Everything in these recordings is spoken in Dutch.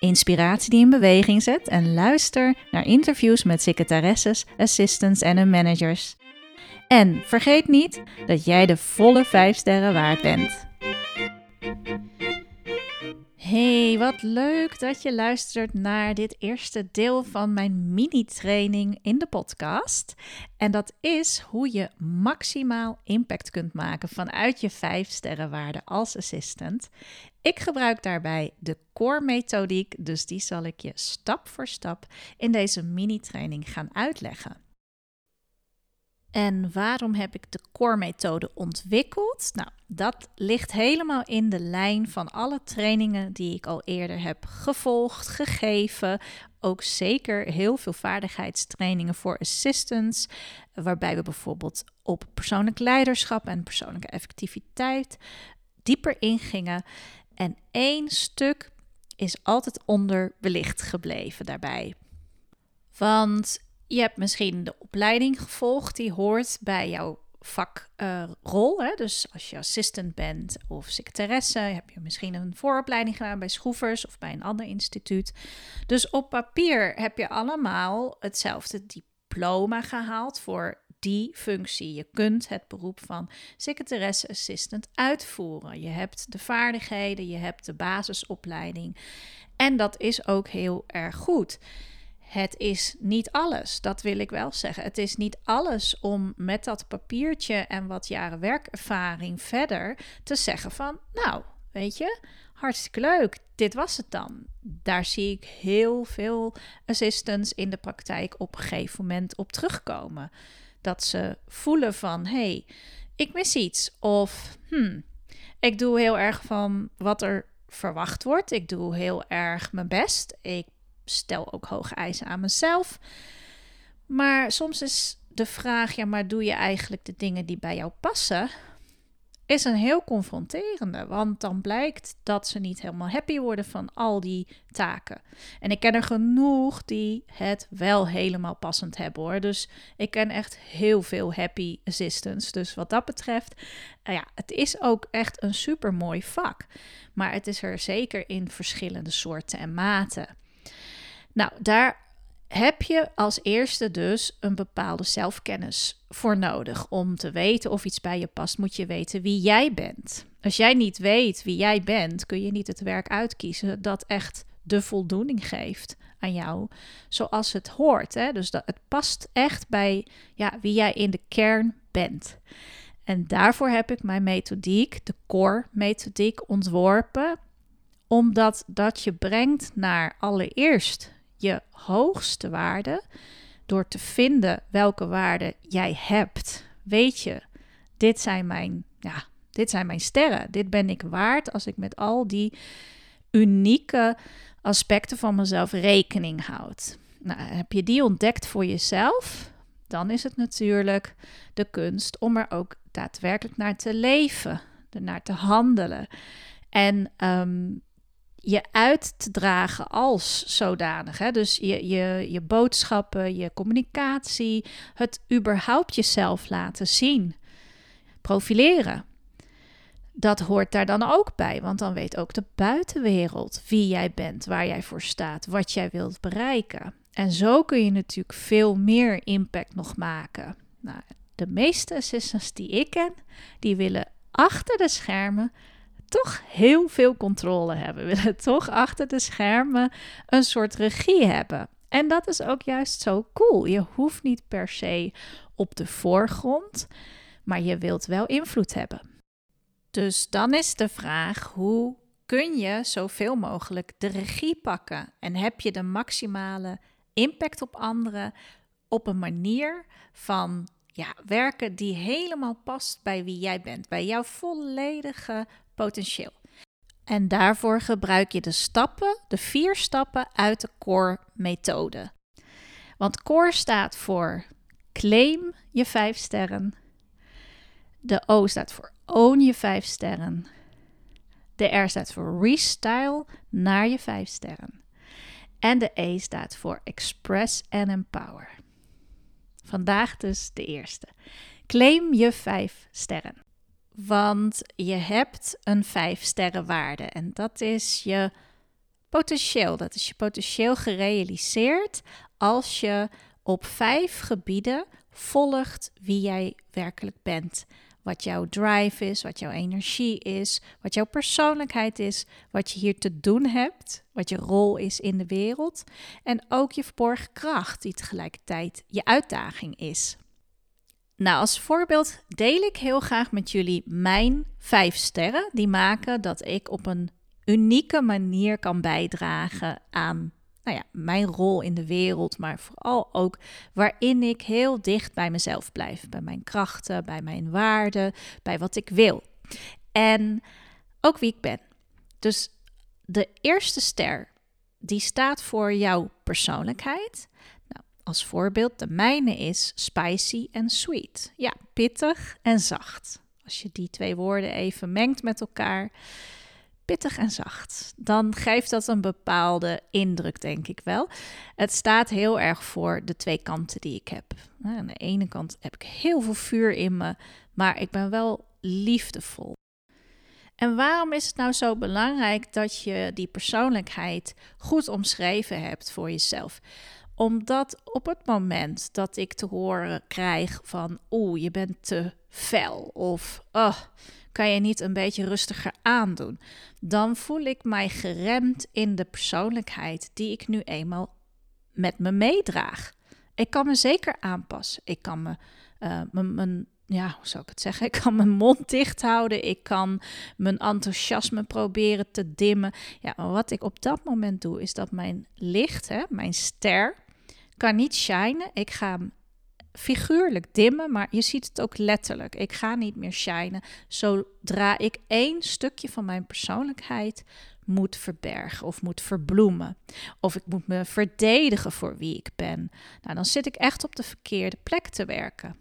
inspiratie die in beweging zet en luister naar interviews met secretaresses, assistants en hun managers. En vergeet niet dat jij de volle 5 sterren waard bent. Hey, wat leuk dat je luistert naar dit eerste deel van mijn mini-training in de podcast. En dat is hoe je maximaal impact kunt maken vanuit je 5 sterrenwaarde als assistant. Ik gebruik daarbij de core methodiek, dus die zal ik je stap voor stap in deze mini-training gaan uitleggen. En waarom heb ik de core-methode ontwikkeld? Nou, dat ligt helemaal in de lijn van alle trainingen die ik al eerder heb gevolgd, gegeven. Ook zeker heel veel vaardigheidstrainingen voor assistants, waarbij we bijvoorbeeld op persoonlijk leiderschap en persoonlijke effectiviteit dieper ingingen. En één stuk is altijd onderbelicht gebleven daarbij. Want je hebt misschien de opleiding gevolgd die hoort bij jouw vakrol. Uh, dus als je assistant bent of secretaresse, heb je misschien een vooropleiding gedaan bij Schroevers of bij een ander instituut. Dus op papier heb je allemaal hetzelfde diploma gehaald voor die functie. Je kunt het beroep van secretaresse assistant uitvoeren. Je hebt de vaardigheden, je hebt de basisopleiding. En dat is ook heel erg goed. Het is niet alles, dat wil ik wel zeggen. Het is niet alles om met dat papiertje en wat jaren werkervaring verder te zeggen van, nou, weet je, hartstikke leuk, dit was het dan. Daar zie ik heel veel assistants in de praktijk op een gegeven moment op terugkomen. Dat ze voelen van, hey, ik mis iets. Of, hmm, ik doe heel erg van wat er verwacht wordt. Ik doe heel erg mijn best. Ik stel ook hoge eisen aan mezelf. Maar soms is de vraag, ja, maar doe je eigenlijk de dingen die bij jou passen? Is een heel confronterende, want dan blijkt dat ze niet helemaal happy worden van al die taken. En ik ken er genoeg die het wel helemaal passend hebben hoor. Dus ik ken echt heel veel happy assistants. Dus wat dat betreft, uh, ja, het is ook echt een super mooi vak. Maar het is er zeker in verschillende soorten en maten. Nou, daar heb je als eerste dus een bepaalde zelfkennis voor nodig. Om te weten of iets bij je past, moet je weten wie jij bent. Als jij niet weet wie jij bent, kun je niet het werk uitkiezen dat echt de voldoening geeft aan jou, zoals het hoort. Hè? Dus dat het past echt bij ja, wie jij in de kern bent. En daarvoor heb ik mijn methodiek, de core methodiek, ontworpen. Omdat dat je brengt naar allereerst je hoogste waarde door te vinden welke waarde jij hebt. Weet je, dit zijn mijn, ja, dit zijn mijn sterren. Dit ben ik waard als ik met al die unieke aspecten van mezelf rekening houd. Nou, heb je die ontdekt voor jezelf? Dan is het natuurlijk de kunst om er ook daadwerkelijk naar te leven, naar te handelen. En um, je uit te dragen als zodanig. Hè? Dus je, je, je boodschappen, je communicatie, het überhaupt jezelf laten zien, profileren. Dat hoort daar dan ook bij, want dan weet ook de buitenwereld wie jij bent, waar jij voor staat, wat jij wilt bereiken. En zo kun je natuurlijk veel meer impact nog maken. Nou, de meeste assistants die ik ken, die willen achter de schermen toch heel veel controle hebben. We willen toch achter de schermen een soort regie hebben. En dat is ook juist zo cool. Je hoeft niet per se op de voorgrond, maar je wilt wel invloed hebben. Dus dan is de vraag: hoe kun je zoveel mogelijk de regie pakken? En heb je de maximale impact op anderen op een manier van ja, werken die helemaal past bij wie jij bent, bij jouw volledige potentieel. En daarvoor gebruik je de stappen, de vier stappen uit de CORE-methode. Want CORE staat voor claim je vijf sterren. De O staat voor own je vijf sterren. De R staat voor restyle naar je vijf sterren. En de E staat voor express and empower. Vandaag dus de eerste. Claim je vijf sterren. Want je hebt een vijf sterren waarde en dat is je potentieel. Dat is je potentieel gerealiseerd als je op vijf gebieden volgt wie jij werkelijk bent. Wat jouw drive is, wat jouw energie is, wat jouw persoonlijkheid is, wat je hier te doen hebt, wat je rol is in de wereld. En ook je verborgen kracht, die tegelijkertijd je uitdaging is. Nou, als voorbeeld deel ik heel graag met jullie mijn vijf sterren, die maken dat ik op een unieke manier kan bijdragen aan nou ja, mijn rol in de wereld, maar vooral ook waarin ik heel dicht bij mezelf blijf, bij mijn krachten, bij mijn waarden, bij wat ik wil. En ook wie ik ben. Dus de eerste ster, die staat voor jouw persoonlijkheid. Als voorbeeld, de mijne is spicy en sweet. Ja, pittig en zacht. Als je die twee woorden even mengt met elkaar, pittig en zacht. Dan geeft dat een bepaalde indruk, denk ik wel. Het staat heel erg voor de twee kanten die ik heb. Aan de ene kant heb ik heel veel vuur in me, maar ik ben wel liefdevol. En waarom is het nou zo belangrijk dat je die persoonlijkheid goed omschreven hebt voor jezelf? Omdat op het moment dat ik te horen krijg van oeh, je bent te fel of oh, kan je niet een beetje rustiger aandoen? Dan voel ik mij geremd in de persoonlijkheid die ik nu eenmaal met me meedraag. Ik kan me zeker aanpassen. Ik kan me, uh, mijn, ja, hoe zou ik het zeggen? Ik kan mijn mond dicht houden. Ik kan mijn enthousiasme proberen te dimmen. Ja, maar wat ik op dat moment doe, is dat mijn licht, hè, mijn ster, kan niet shinen. Ik ga figuurlijk dimmen, maar je ziet het ook letterlijk. Ik ga niet meer shinen zodra ik één stukje van mijn persoonlijkheid moet verbergen of moet verbloemen. Of ik moet me verdedigen voor wie ik ben. Nou, dan zit ik echt op de verkeerde plek te werken.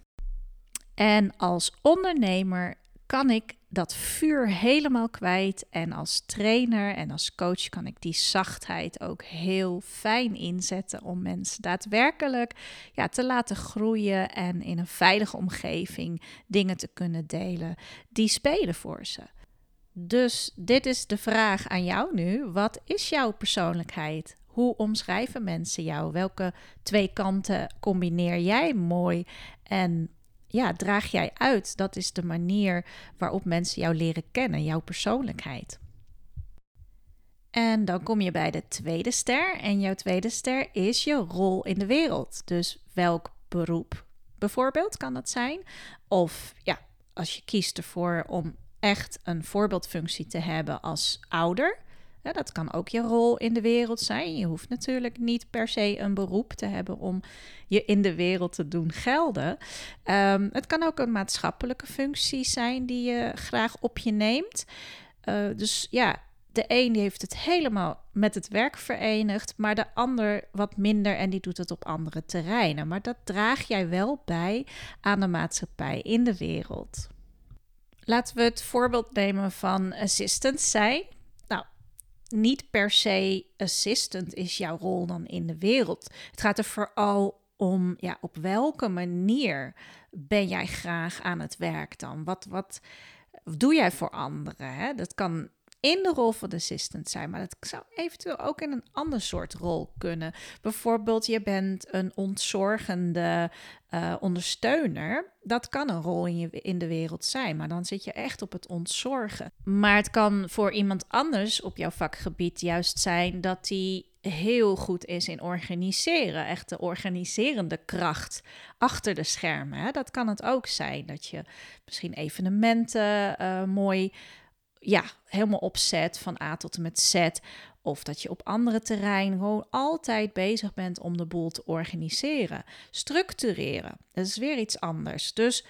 En als ondernemer kan ik dat vuur helemaal kwijt. En als trainer en als coach kan ik die zachtheid ook heel fijn inzetten om mensen daadwerkelijk ja, te laten groeien en in een veilige omgeving dingen te kunnen delen die spelen voor ze. Dus dit is de vraag aan jou nu. Wat is jouw persoonlijkheid? Hoe omschrijven mensen jou? Welke twee kanten combineer jij mooi? En ja, draag jij uit. Dat is de manier waarop mensen jou leren kennen, jouw persoonlijkheid. En dan kom je bij de tweede ster. En jouw tweede ster is je rol in de wereld. Dus welk beroep bijvoorbeeld kan dat zijn? Of ja, als je kiest ervoor om echt een voorbeeldfunctie te hebben als ouder, dat kan ook je rol in de wereld zijn. Je hoeft natuurlijk niet per se een beroep te hebben om je in de wereld te doen gelden. Um, het kan ook een maatschappelijke functie zijn die je graag op je neemt. Uh, dus ja, de een die heeft het helemaal met het werk verenigd, maar de ander wat minder en die doet het op andere terreinen. Maar dat draag jij wel bij aan de maatschappij in de wereld. Laten we het voorbeeld nemen van assistant zijn niet per se assistant is jouw rol dan in de wereld. Het gaat er vooral om ja, op welke manier ben jij graag aan het werk dan? Wat, wat doe jij voor anderen? Hè? Dat kan in de rol van de assistant zijn, maar dat zou eventueel ook in een ander soort rol kunnen. Bijvoorbeeld, je bent een ontzorgende uh, ondersteuner. Dat kan een rol in, je, in de wereld zijn, maar dan zit je echt op het ontzorgen. Maar het kan voor iemand anders op jouw vakgebied juist zijn dat die heel goed is in organiseren. Echt de organiserende kracht achter de schermen. Hè? Dat kan het ook zijn. Dat je misschien evenementen uh, mooi ja, helemaal opzet van A tot en met Z. Of dat je op andere terreinen gewoon altijd bezig bent om de boel te organiseren. Structureren, dat is weer iets anders. Dus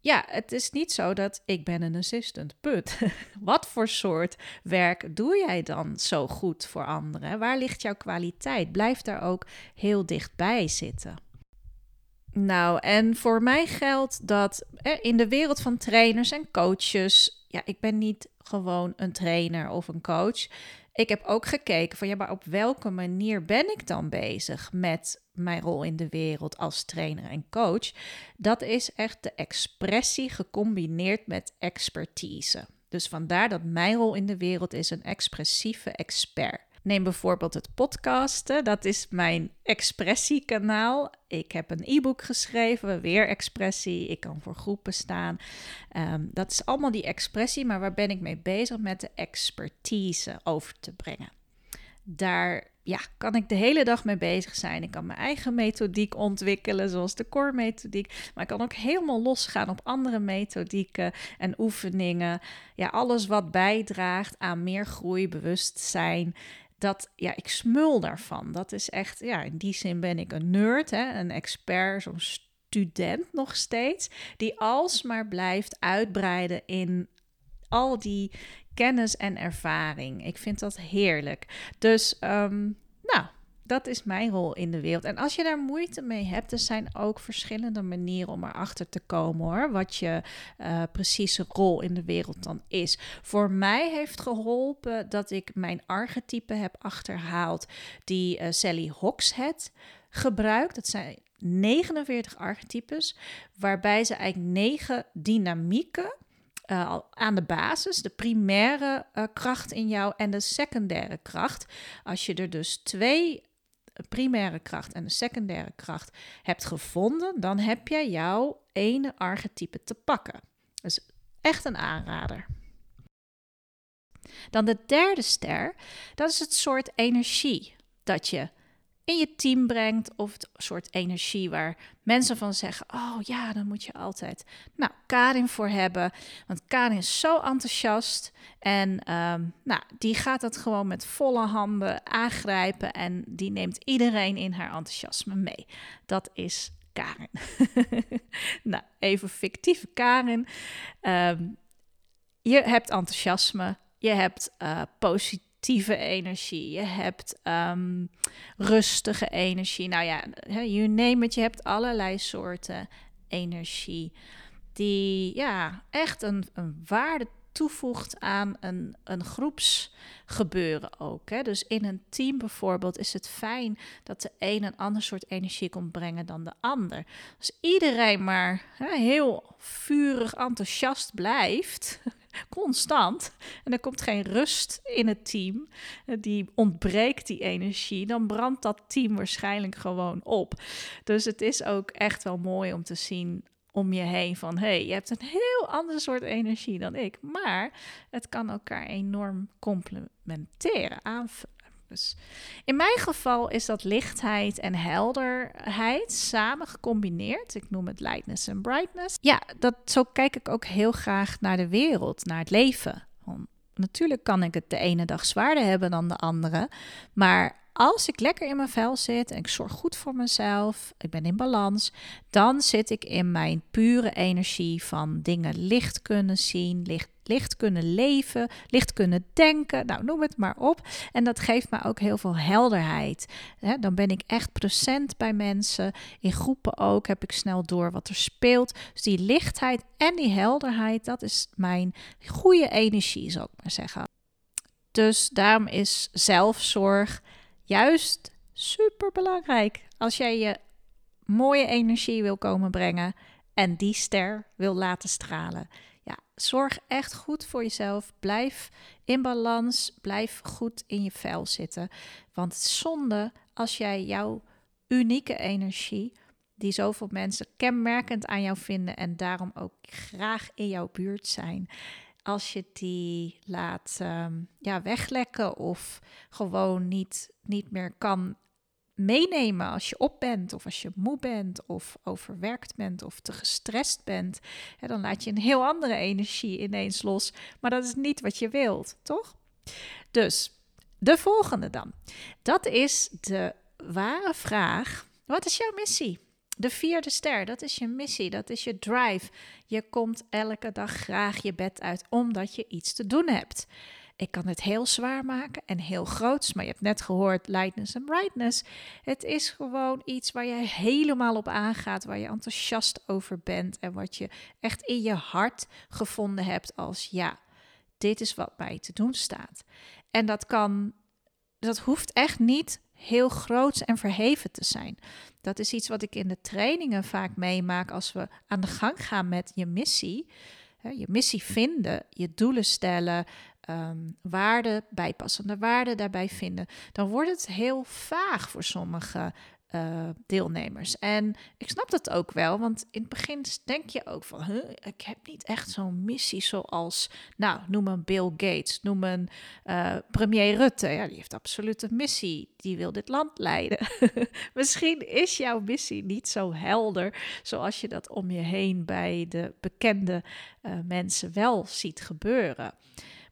ja, het is niet zo dat ik ben een assistant, put. Wat voor soort werk doe jij dan zo goed voor anderen? Waar ligt jouw kwaliteit? Blijf daar ook heel dichtbij zitten. Nou, en voor mij geldt dat in de wereld van trainers en coaches, ja, ik ben niet gewoon een trainer of een coach. Ik heb ook gekeken van ja, maar op welke manier ben ik dan bezig met mijn rol in de wereld als trainer en coach? Dat is echt de expressie gecombineerd met expertise. Dus vandaar dat mijn rol in de wereld is een expressieve expert. Neem bijvoorbeeld het podcasten, dat is mijn expressiekanaal. Ik heb een e-book geschreven, weer expressie. Ik kan voor groepen staan. Ehm, dat is allemaal die expressie, maar waar ben ik mee bezig met de expertise over te brengen? Daar ja, kan ik de hele dag mee bezig zijn. Ik kan mijn eigen methodiek ontwikkelen, zoals de core-methodiek. Maar ik kan ook helemaal losgaan op andere methodieken en oefeningen. Ja, alles wat bijdraagt aan meer groei, bewustzijn dat, ja, ik smul daarvan. Dat is echt, ja, in die zin ben ik een nerd, hè, een expert, zo'n student nog steeds, die alsmaar blijft uitbreiden in al die kennis en ervaring. Ik vind dat heerlijk. Dus, nou, dat is mijn rol in de wereld. En als je daar moeite mee hebt, er zijn ook verschillende manieren om erachter te komen hoor. Wat je uh, precieze rol in de wereld dan is. Voor mij heeft geholpen dat ik mijn archetype heb achterhaald die uh, Sally Hogshead gebruikt. Dat zijn 49 archetypes, waarbij ze eigenlijk negen dynamieken. Uh, aan de basis, de primaire kracht in jou en de secundaire kracht. Als je er dus twee primaire kracht en de secundaire kracht hebt gevonden, dan heb je jouw ene archetype te pakken. Dus echt een aanrader. Dan de derde ster, dat is het soort energie dat je in je team brengt. Of het soort energie waar mensen van zeggen: Oh ja, dan moet je altijd. Nou, Karin voor hebben. Want Karin is zo enthousiast. En ehm, nou, die gaat dat gewoon met volle handen aangrijpen. En die neemt iedereen in haar enthousiasme mee. Dat is Karin. nou, even fictieve Karin. Ehm, je hebt enthousiasme. Je hebt uh, actieve energie, je hebt um, rustige energie. Nou ja, you name it, je hebt allerlei soorten energie die ja, echt een, een waarde toevoegt aan een, een groepsgebeuren ook. Hè? Dus in een team bijvoorbeeld is het fijn dat de een een ander soort energie komt brengen dan de ander. Als iedereen maar hè, heel vurig enthousiast blijft, constant. En er komt geen rust in het team. Eh, die ontbreekt die energie. Dan brandt dat team waarschijnlijk gewoon op. Dus het is ook echt wel mooi om te zien om je heen van hey, je hebt een heel ander soort energie dan ik, maar het kan elkaar enorm complementeren, aanvullen. Dus in mijn geval is dat lichtheid en helderheid samen gecombineerd. Ik noem het lightness en brightness. Ja, dat, zo kijk ik ook heel graag naar de wereld, naar het leven. natuurlijk kan ik het de ene dag zwaarder hebben dan de andere, maar als ik lekker in mijn vel zit en ik zorg goed voor mezelf, ik ben in balans, dan zit ik in mijn pure energie van dingen licht kunnen zien, licht, licht kunnen leven, licht kunnen denken, nou noem het maar op. En dat geeft me ook heel veel helderheid. dan ben ik echt present bij mensen, in groepen ook, heb ik snel door wat er speelt. Dus die lichtheid en die helderheid, dat is mijn goede energie, zou ik maar zeggen. Dus daarom is zelfzorg juist super belangrijk. Als jij je mooie energie wil komen brengen en die ster wil laten stralen. Zorg echt goed voor jezelf. Blijf in balans. Blijf goed in je vel zitten. Want zonde als jij jouw unieke energie, die zoveel mensen kenmerkend aan jou vinden en daarom ook graag in jouw buurt zijn, als je die laat um, ja, weglekken of gewoon niet, niet meer kan meenemen als je op bent of als je moe bent of overwerkt bent of te gestrest bent, hè, dan laat je een heel andere energie ineens los. Maar dat is niet wat je wilt, toch? Dus de volgende dan. Dat is de ware vraag. Wat is jouw missie? De vierde ster, dat is je missie, dat is je drive. Je komt elke dag graag je bed uit omdat je iets te doen hebt. Ik kan het heel zwaar maken en heel groots, maar je hebt net gehoord lightness en brightness. Het is gewoon iets waar je helemaal op aangaat, waar je enthousiast over bent en wat je echt in je hart gevonden hebt als ja, dit is wat mij te doen staat. En dat kan, dat hoeft echt niet heel groots en verheven te zijn. Dat is iets wat ik in de trainingen vaak meemaak als we aan de gang gaan met je missie. Je missie vinden, je doelen stellen, um, waarden, bijpassende waarden daarbij vinden, dan wordt het heel vaag voor sommige uh, deelnemers. En ik snap dat ook wel, want in het begin denk je ook van, ik heb niet echt zo'n missie zoals, nou, noem een Bill Gates, noem een uh, premier Rutte. Ja, die heeft absoluut een missie, die wil dit land leiden. Misschien is jouw missie niet zo helder zoals je dat om je heen bij de bekende uh, mensen wel ziet gebeuren.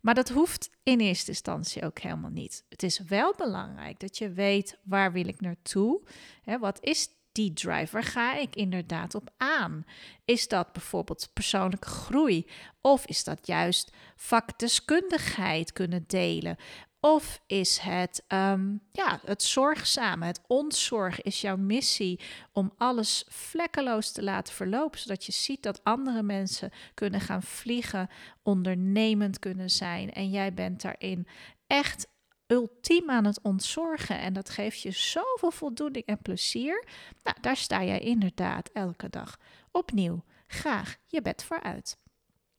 Maar dat hoeft in eerste instantie ook helemaal niet. Het is wel belangrijk dat je weet waar wil ik naartoe? Hè, wat is die drive? Waar ga ik inderdaad op aan? Is dat bijvoorbeeld persoonlijke groei? Of is dat juist vakdeskundigheid kunnen delen? Of is het, um, ja, het zorgzame, het ontzorg is jouw missie om alles vlekkeloos te laten verlopen, zodat je ziet dat andere mensen kunnen gaan vliegen, ondernemend kunnen zijn en jij bent daarin echt ultiem aan het ontzorgen en dat geeft je zoveel voldoening en plezier. Nou, daar sta jij inderdaad elke dag opnieuw graag je bed voor uit.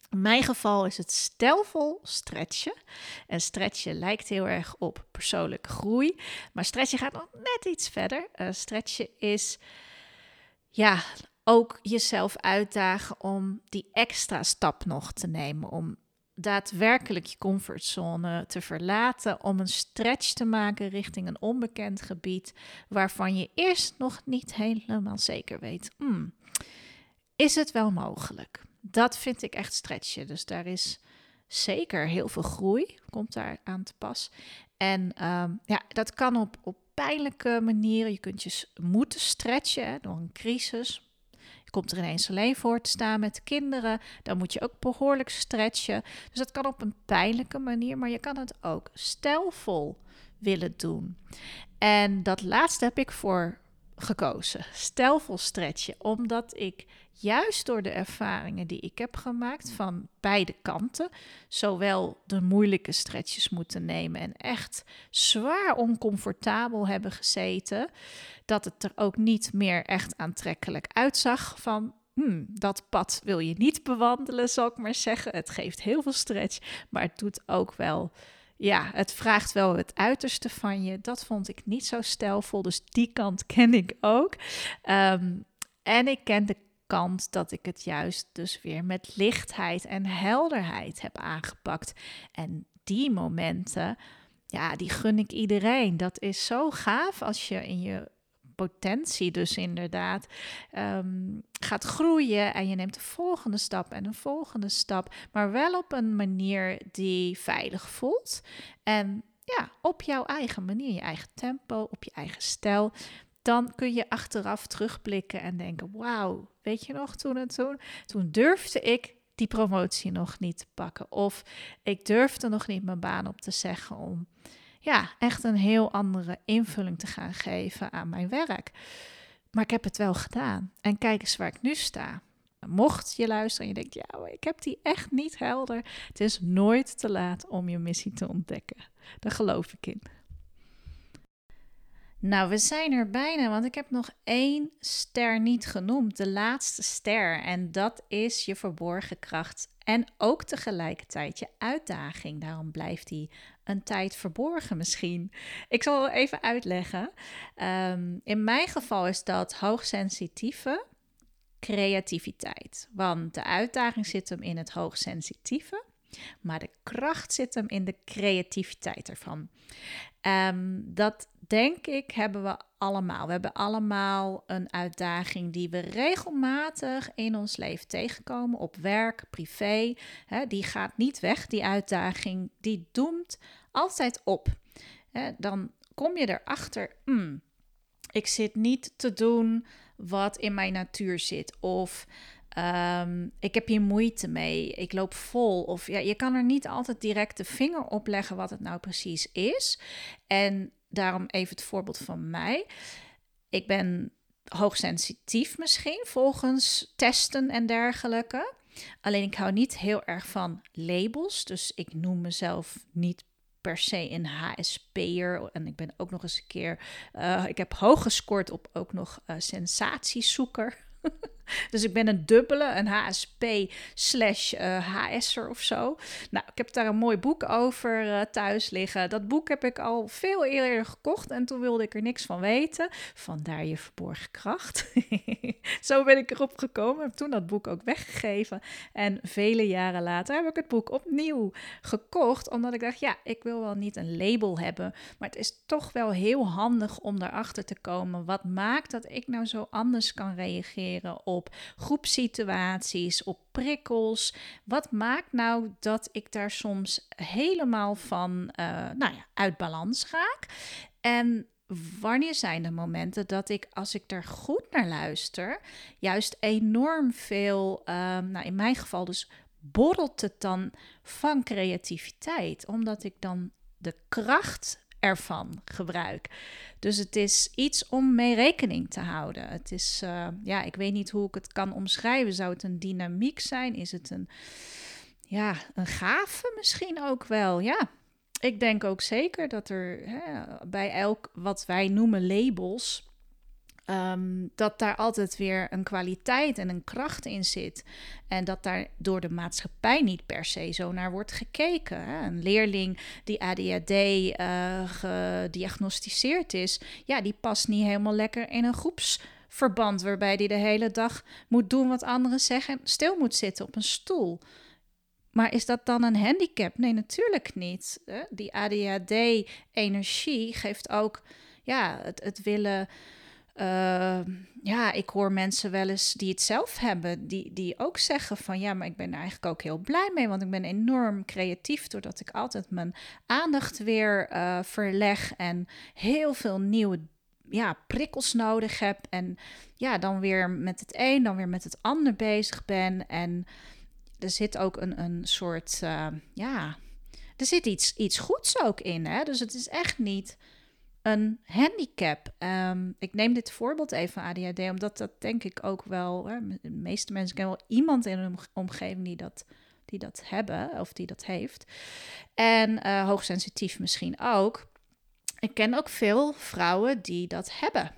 In mijn geval is het stelvol stretchen. En stretchen lijkt heel erg op persoonlijke groei. Maar stretchen gaat nog net iets verder. Uh, stretchen is ja, ook jezelf uitdagen om die extra stap nog te nemen. Om daadwerkelijk je comfortzone te verlaten. Om een stretch te maken richting een onbekend gebied. Waarvan je eerst nog niet helemaal zeker weet. Hmm, is het wel mogelijk? Dat vind ik echt stretchen. Dus daar is zeker heel veel groei, komt daar aan te pas. En ehm, ja, dat kan op, op pijnlijke manieren. Je kunt je moeten stretchen door een crisis. Je komt er ineens alleen voor te staan met kinderen. Dan moet je ook behoorlijk stretchen. Dus dat kan op een pijnlijke manier, maar je kan het ook stijlvol willen doen. En dat laatste heb ik voor gekozen. Stijlvol stretchen, omdat ik juist door de ervaringen die ik heb gemaakt van beide kanten, zowel de moeilijke stretches moeten nemen en echt zwaar oncomfortabel hebben gezeten, dat het er ook niet meer echt aantrekkelijk uitzag van Hmm, dat pad wil je niet bewandelen, zal ik maar zeggen. Het geeft heel veel stretch, maar het doet ook wel ja, het vraagt wel het uiterste van je. Dat vond ik niet zo stijlvol, dus die kant ken ik ook. Ehm, en ik ken de kant dat ik het juist dus weer met lichtheid en helderheid heb aangepakt. En die momenten, ja, die gun ik iedereen. Dat is zo gaaf als je in je potentie dus inderdaad um, gaat groeien en je neemt de volgende stap en een volgende stap, maar wel op een manier die veilig voelt en ja, op jouw eigen manier, je eigen tempo, op je eigen stijl. Dan kun je achteraf terugblikken en denken: Wauw, weet je nog toen en toen? Toen durfde ik die promotie nog niet te pakken. Of ik durfde nog niet mijn baan op te zeggen om ja, echt een heel andere invulling te gaan geven aan mijn werk. Maar ik heb het wel gedaan. En kijk eens waar ik nu sta. Mocht je luisteren en je denkt, ja, ik heb die echt niet helder. Het is nooit te laat om je missie te ontdekken. Daar geloof ik in. Nou, we zijn er bijna, want ik heb nog één ster niet genoemd. De laatste ster. En dat is je verborgen kracht. En ook tegelijkertijd je uitdaging. Daarom blijft die een tijd verborgen misschien. Ik zal even uitleggen. Ehm, in mijn geval is dat hoogsensitieve creativiteit. Want de uitdaging zit hem in het hoogsensitieve. Maar de kracht zit hem in de creativiteit ervan. Um, dat denk ik hebben we allemaal. We hebben allemaal een uitdaging die we regelmatig in ons leven tegenkomen, op werk, privé. Die gaat niet weg, die uitdaging, die doemt altijd op. Dan kom je erachter, hmm, ik zit niet te doen wat in mijn natuur zit. Of Ehm, ik heb hier moeite mee, ik loop vol. Of ja, je kan er niet altijd direct de vinger op leggen wat het nou precies is. En daarom even het voorbeeld van mij. Ik ben hoogsensitief misschien, volgens testen en dergelijke. Alleen ik hou niet heel erg van labels. Dus ik noem mezelf niet per se een HSP'er. En ik ben ook nog eens een keer. Uh, ik heb hoog gescoord op ook nog uh, sensatiezoeker. Dus ik ben een dubbele, een HSP slash uh, eh, HS'er of zo. Nou, ik heb daar een mooi boek over uh, thuis liggen. Dat boek heb ik al veel eerder gekocht en toen wilde ik er niks van weten. Vandaar je verborgen kracht. zo ben ik erop gekomen, heb toen dat boek ook weggegeven. En vele jaren later heb ik het boek opnieuw gekocht, omdat ik dacht, ja, ik wil wel niet een label hebben, maar het is toch wel heel handig om daarachter te komen. Wat maakt dat ik nou zo anders kan reageren op groepsituaties, op prikkels. Wat maakt nou dat ik daar soms helemaal van uh, nou ja, uit balans raak? En wanneer zijn de momenten dat ik, als ik er goed naar luister, juist enorm veel, um, nou in mijn geval dus borrelt het dan van creativiteit, omdat ik dan de kracht ervan gebruik. Dus het is iets om mee rekening te houden. Het is, uh, ja, ik weet niet hoe ik het kan omschrijven. Zou het een dynamiek zijn? Is het een, ja, een gave misschien ook wel? Ja, ik denk ook zeker dat er hè, bij elk wat wij noemen labels Ehm, dat daar altijd weer een kwaliteit en een kracht in zit. En dat daar door de maatschappij niet per se zo naar wordt gekeken. Hè? Een leerling die ADHD uh, eh, gediagnosticeerd is, ja, die past niet helemaal lekker in een groepsverband. Waarbij die de hele dag moet doen wat anderen zeggen en stil moet zitten op een stoel. Maar is dat dan een handicap? Nee, natuurlijk niet. Die ADHD-energie geeft ook ja, het, het willen uh, ja, ik hoor mensen wel eens die het zelf hebben, die, die ook zeggen van ja, maar ik ben er eigenlijk ook heel blij mee, want ik ben enorm creatief doordat ik altijd mijn aandacht weer uh, verleg en heel veel nieuwe ja, prikkels nodig heb en ja, dan weer met het een, dan weer met het ander bezig ben en er zit ook een, een soort, uh, ja, er zit iets, iets goeds ook in, hè? dus het is echt niet een handicap. Um, ik neem dit voorbeeld even van ADHD, omdat dat denk ik ook wel. Hè, de meeste mensen kennen wel iemand in hun omgeving die dat, die dat hebben of die dat heeft. En uh, hoogsensitief misschien ook. Ik ken ook veel vrouwen die dat hebben.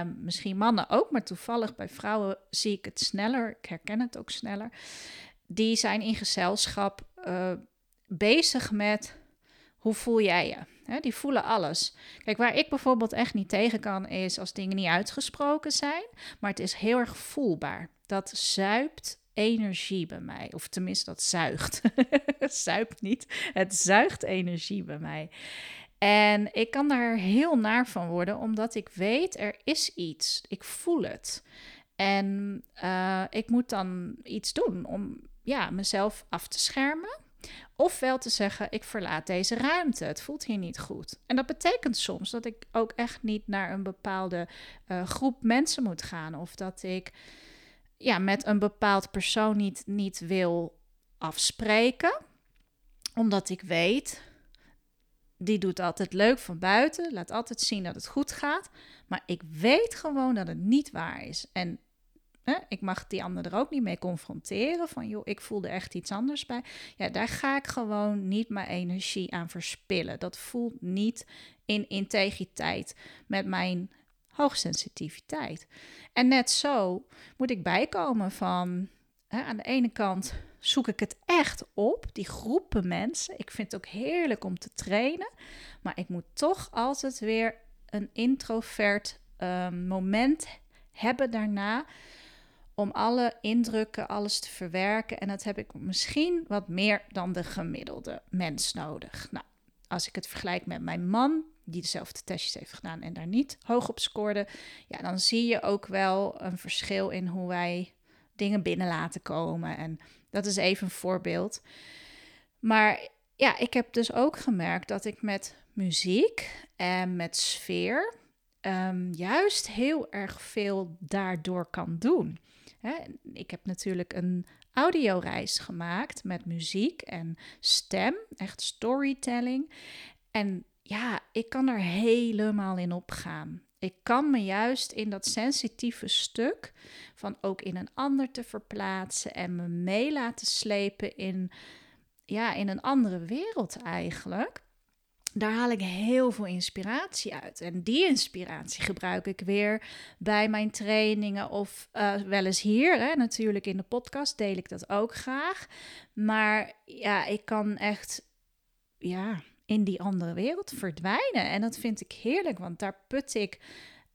Um, misschien mannen ook, maar toevallig bij vrouwen zie ik het sneller. Ik herken het ook sneller. Die zijn in gezelschap uh, bezig met hoe voel jij je? Die voelen alles. Kijk, waar ik bijvoorbeeld echt niet tegen kan, is als dingen niet uitgesproken zijn, maar het is heel erg voelbaar. Dat zuipt energie bij mij. Of tenminste, dat zuigt. zuipt niet. Het zuigt energie bij mij. En ik kan daar heel naar van worden, omdat ik weet er is iets. Ik voel het. En uh, ik moet dan iets doen om ja, mezelf af te schermen. Ofwel te zeggen, ik verlaat deze ruimte, het voelt hier niet goed. En dat betekent soms dat ik ook echt niet naar een bepaalde uh, groep mensen moet gaan. Of dat ik ja, met een bepaald persoon niet, niet wil afspreken. Omdat ik weet, die doet altijd leuk van buiten, laat altijd zien dat het goed gaat. Maar ik weet gewoon dat het niet waar is. En hè, ik mag die ander er ook niet mee confronteren. Van joh, ik voelde echt iets anders bij. Ja, daar ga ik gewoon niet mijn energie aan verspillen. Dat voelt niet in integriteit met mijn hoogsensitiviteit. En net zo moet ik bijkomen van hè, aan de ene kant zoek ik het echt op, die groepen mensen. Ik vind het ook heerlijk om te trainen, maar ik moet toch altijd weer een introvert um, moment hebben daarna om alle indrukken, alles te verwerken. En dat heb ik misschien wat meer dan de gemiddelde mens nodig. Nou, als ik het vergelijk met mijn man, die dezelfde testjes heeft gedaan en daar niet hoog op scoorde, ja, dan zie je ook wel een verschil in hoe wij dingen binnen laten komen. En dat is even een voorbeeld. Maar ja, ik heb dus ook gemerkt dat ik met muziek en met sfeer um, juist heel erg veel daardoor kan doen. Ik heb natuurlijk een audioreis gemaakt met muziek en stem, echt storytelling. En ja, ik kan er helemaal in opgaan. Ik kan me juist in dat sensitieve stuk van ook in een ander te verplaatsen en me mee laten slepen in, ja, in een andere wereld eigenlijk daar haal ik heel veel inspiratie uit. En die inspiratie gebruik ik weer bij mijn trainingen of uh, wel eens hier. Hè. Natuurlijk in de podcast deel ik dat ook graag. Maar ja, ik kan echt ja, in die andere wereld verdwijnen. En dat vind ik heerlijk, want daar put ik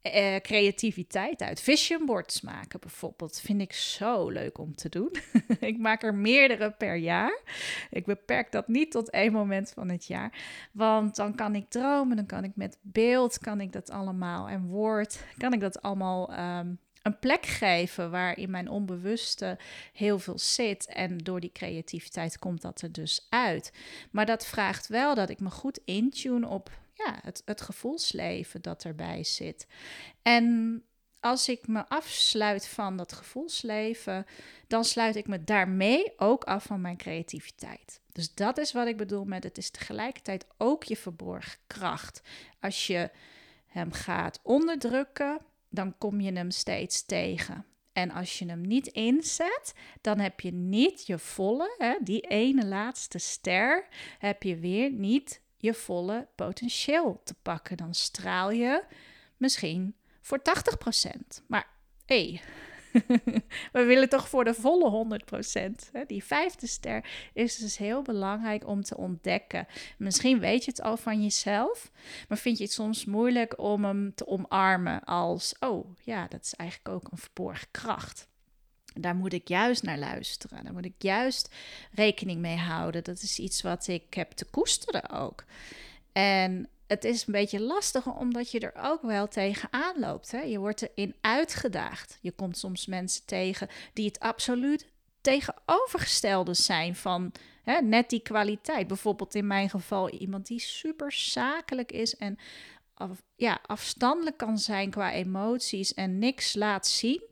uh, creativiteit uit. Vision boards maken bijvoorbeeld vind ik zo leuk om te doen. ik maak er meerdere per jaar. Ik beperk dat niet tot één moment van het jaar. Want dan kan ik dromen, dan kan ik met beeld, kan ik dat allemaal en woord, kan ik dat allemaal um, een plek geven waar in mijn onbewuste heel veel zit. En door die creativiteit komt dat er dus uit. Maar dat vraagt wel dat ik me goed intune op ja, het, het gevoelsleven dat erbij zit. En als ik me afsluit van dat gevoelsleven, dan sluit ik me daarmee ook af van mijn creativiteit. Dus dat is wat ik bedoel met het is tegelijkertijd ook je verborgen kracht. Als je hem gaat onderdrukken, dan kom je hem steeds tegen. En als je hem niet inzet, dan heb je niet je volle, hè, die ene laatste ster, heb je weer niet je volle potentieel te pakken. Dan straal je misschien voor 80%. Maar hé, hey, we willen toch voor de volle 100%. Die vijfde ster is dus heel belangrijk om te ontdekken. Misschien weet je het al van jezelf, maar vind je het soms moeilijk om hem te omarmen als: oh ja, dat is eigenlijk ook een verborgen kracht. Daar moet ik juist naar luisteren. Daar moet ik juist rekening mee houden. Dat is iets wat ik heb te koesteren ook. En het is een beetje lastig omdat je er ook wel tegenaan loopt. Hè? Je wordt erin uitgedaagd. Je komt soms mensen tegen die het absoluut tegenovergestelde zijn van hè, net die kwaliteit. Bijvoorbeeld in mijn geval iemand die super zakelijk is en ja, afstandelijk kan zijn qua emoties en niks laat zien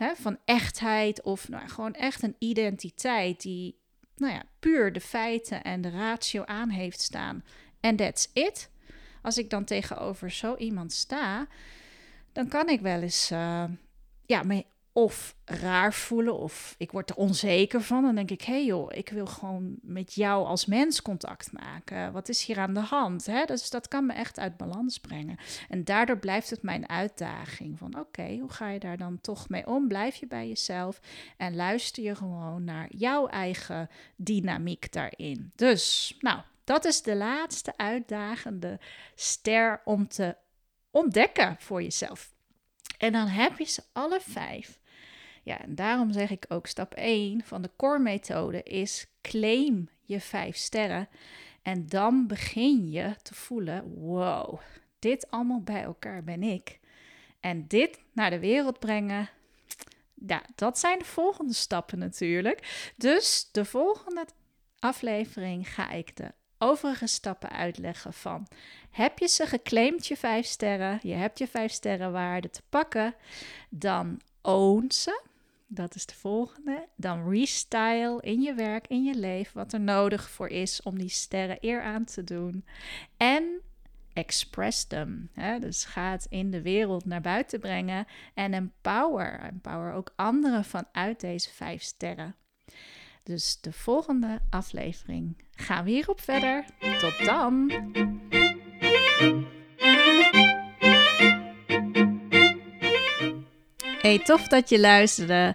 hè, van echtheid of nou, gewoon echt een identiteit die nou ja, puur de feiten en de ratio aan heeft staan. En that's it. Als ik dan tegenover zo iemand sta, dan kan ik wel eens uh, ja, me of raar voelen of ik word er onzeker van. Dan denk ik, hé hey joh, ik wil gewoon met jou als mens contact maken. Wat is hier aan de hand? Dus dat kan me echt uit balans brengen. En daardoor blijft het mijn uitdaging van oké, hoe ga je daar dan toch mee om? Blijf je bij jezelf en luister je gewoon naar jouw eigen dynamiek daarin. Dus, nou, dat is de laatste uitdagende ster om te ontdekken voor jezelf. En dan heb je ze alle vijf. Ja, en daarom zeg ik ook stap 1 van de core methode is claim je vijf sterren. En dan begin je te voelen, wow, dit allemaal bij elkaar ben ik. En dit naar de wereld brengen, ja, dat zijn de volgende stappen natuurlijk. Dus de volgende aflevering ga ik de overige stappen uitleggen van heb je ze geclaimd, je vijf sterren, je hebt je vijf sterren waarde te pakken, dan own ze. Dat is de volgende. Dan restyle in je werk, in je leven, wat er nodig voor is om die sterren eer aan te doen. En express them. Hè? Dus ga het in de wereld naar buiten brengen en empower. Empower ook anderen vanuit deze vijf sterren. Dus de volgende aflevering gaan we hierop verder. Tot dan! Hey, tof dat je luisterde.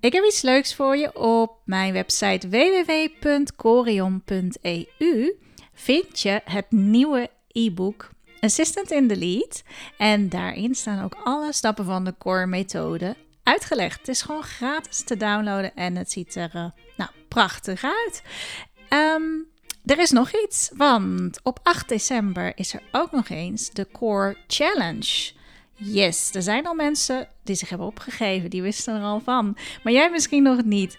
Ik heb iets leuks voor je op mijn website www.corion.eu. Vind je het nieuwe e-book Assistant in the Lead. En daarin staan ook alle stappen van de core methode uitgelegd. Het is gewoon gratis te downloaden en het ziet er uh, nou, prachtig uit. Ehm, er is nog iets, want op 8 december is er ook nog eens de Core Challenge. Yes, er zijn al mensen die zich hebben opgegeven, die wisten er al van. Maar jij misschien nog niet.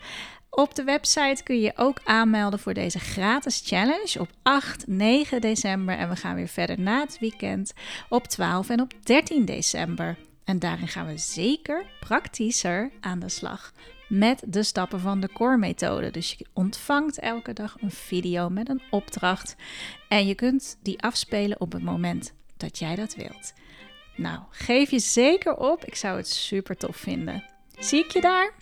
Op de website kun je ook aanmelden voor deze gratis challenge op 8, 9 december. En we gaan weer verder na het weekend op 12 en op 13 december. En daarin gaan we zeker praktischer aan de slag met de stappen van de core-methode. Dus je ontvangt elke dag een video met een opdracht en je kunt die afspelen op het moment dat jij dat wilt. Nou, geef je zeker op. Ik zou het super tof vinden. Zie ik je daar?